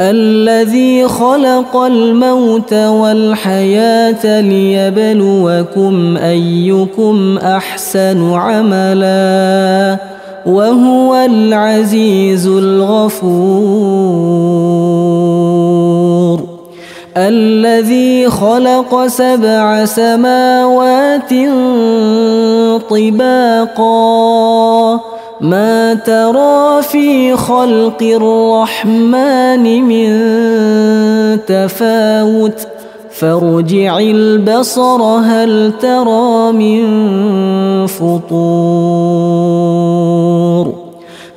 الذي خلق الموت والحياة ليبلوكم أيكم أحسن عملا وهو العزيز الغفور. الذي خلق سبع سماوات طباقا ما ترى في خلق الرحمن من تفاوت فارجع البصر هل ترى من فطور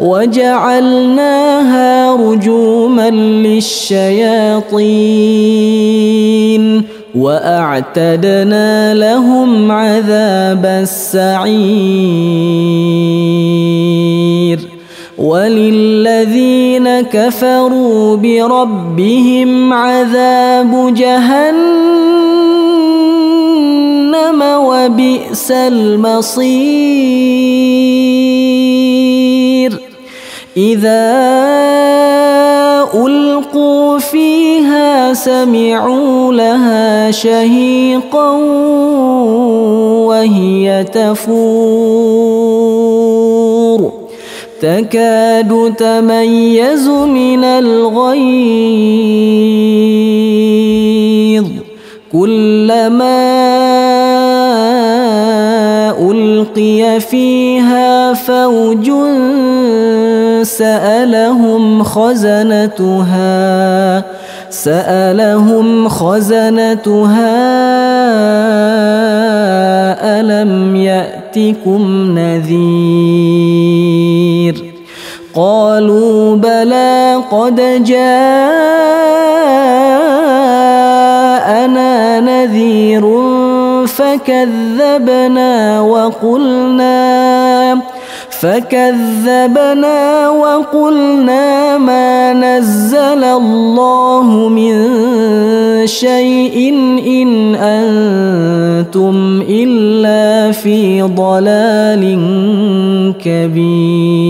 وجعلناها رجوما للشياطين وأعتدنا لهم عذاب السعير وللذين كفروا بربهم عذاب جهنم وبئس المصير إذا ألقوا فيها سمعوا لها شهيقا وهي تفور. تكاد تميز من الغيظ. كلما ألقي فيها فوج سألهم خزنتها سألهم خزنتها ألم يأتكم نذير؟ قالوا بلى قد جاءنا نذير فكذبنا وقلنا فكذبنا وقلنا ما نزل الله من شيء إن أنتم إلا في ضلال كبير.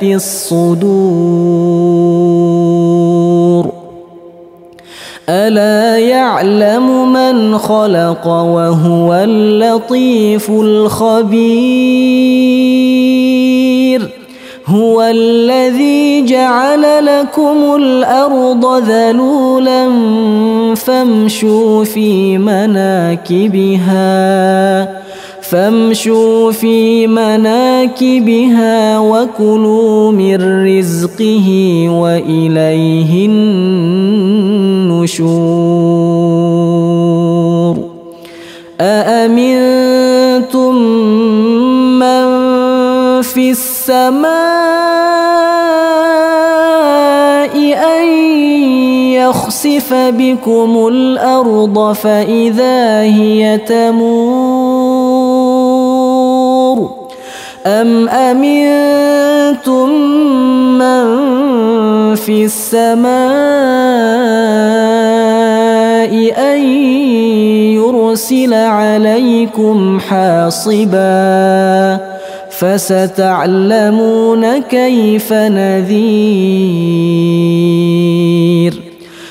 بذات الصدور. ألا يعلم من خلق وهو اللطيف الخبير. هو الذي جعل لكم الأرض ذلولا فامشوا في مناكبها. فامشوا في مناكبها وكلوا من رزقه وإليه النشور. أأمنتم من في السماء أن يخسف بكم الأرض فإذا هي تمور؟ ام امنتم من في السماء ان يرسل عليكم حاصبا فستعلمون كيف نذير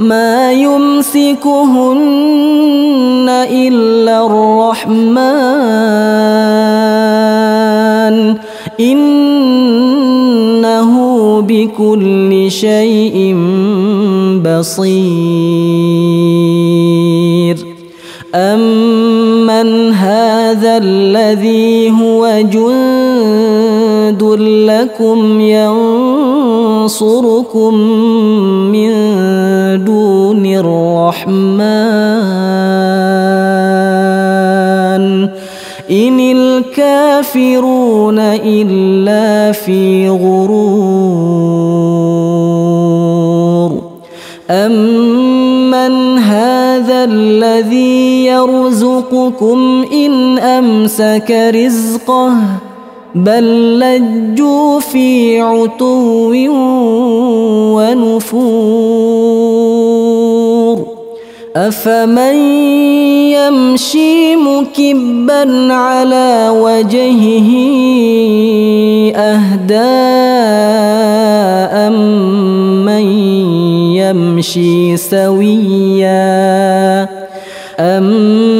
ما يمسكهن إلا الرحمن. إنه بكل شيء بصير. أمن هذا الذي هو جند لكم ينصركم من دون الرحمن. إن الكافرون إلا في غرور. أمن هذا الذي يرزقكم إن أمسك رزقه؟ بل لجوا في عتو ونفور. أفمن يمشي مكبا على وجهه أهداء من يمشي سويا أمن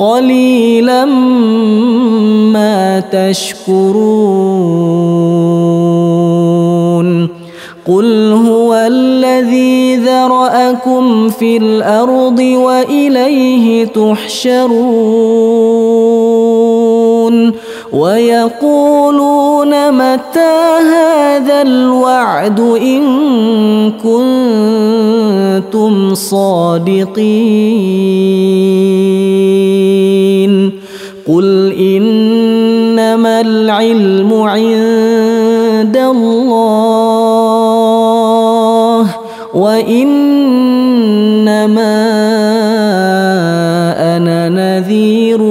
قليلا ما تشكرون قل هو الذي ذرأكم في الأرض وإليه تحشرون ويقولون متى هذا الوعد إن كنتم صادقين قل إنما العلم عند الله وإنما أنا نذير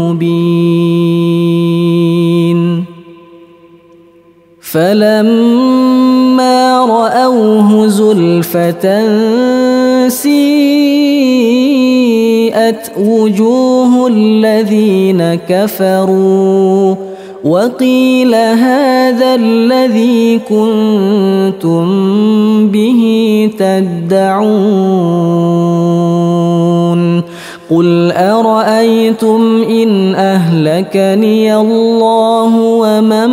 مبين فلما رأوه زلفة سيئت وجوه الذين كفروا وقيل هذا الذي كنتم به تدعون قل أرأيتم إن أهلكني الله ومن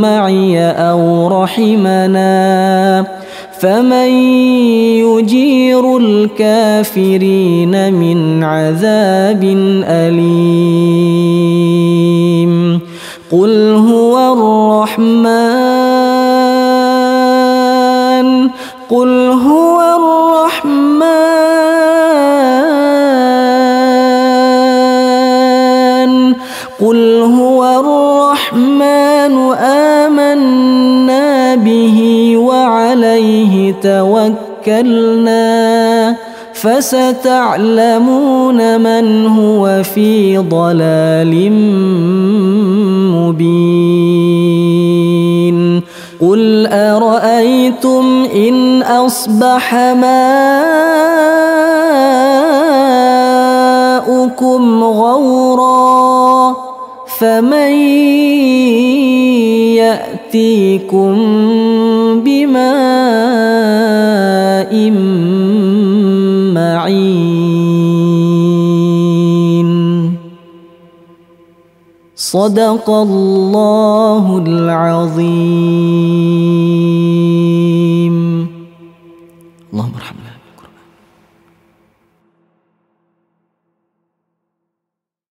معي أو رحمنا فمن يجير الكافرين من عذاب أليم قل هو الرحمن قل هو الرحمن قل هو الرحمن آمنا به توكلنا فستعلمون من هو في ضلال مبين. قل أرأيتم إن أصبح ماؤكم غورا فمن يأتيكم بماء معين. صدق الله العظيم.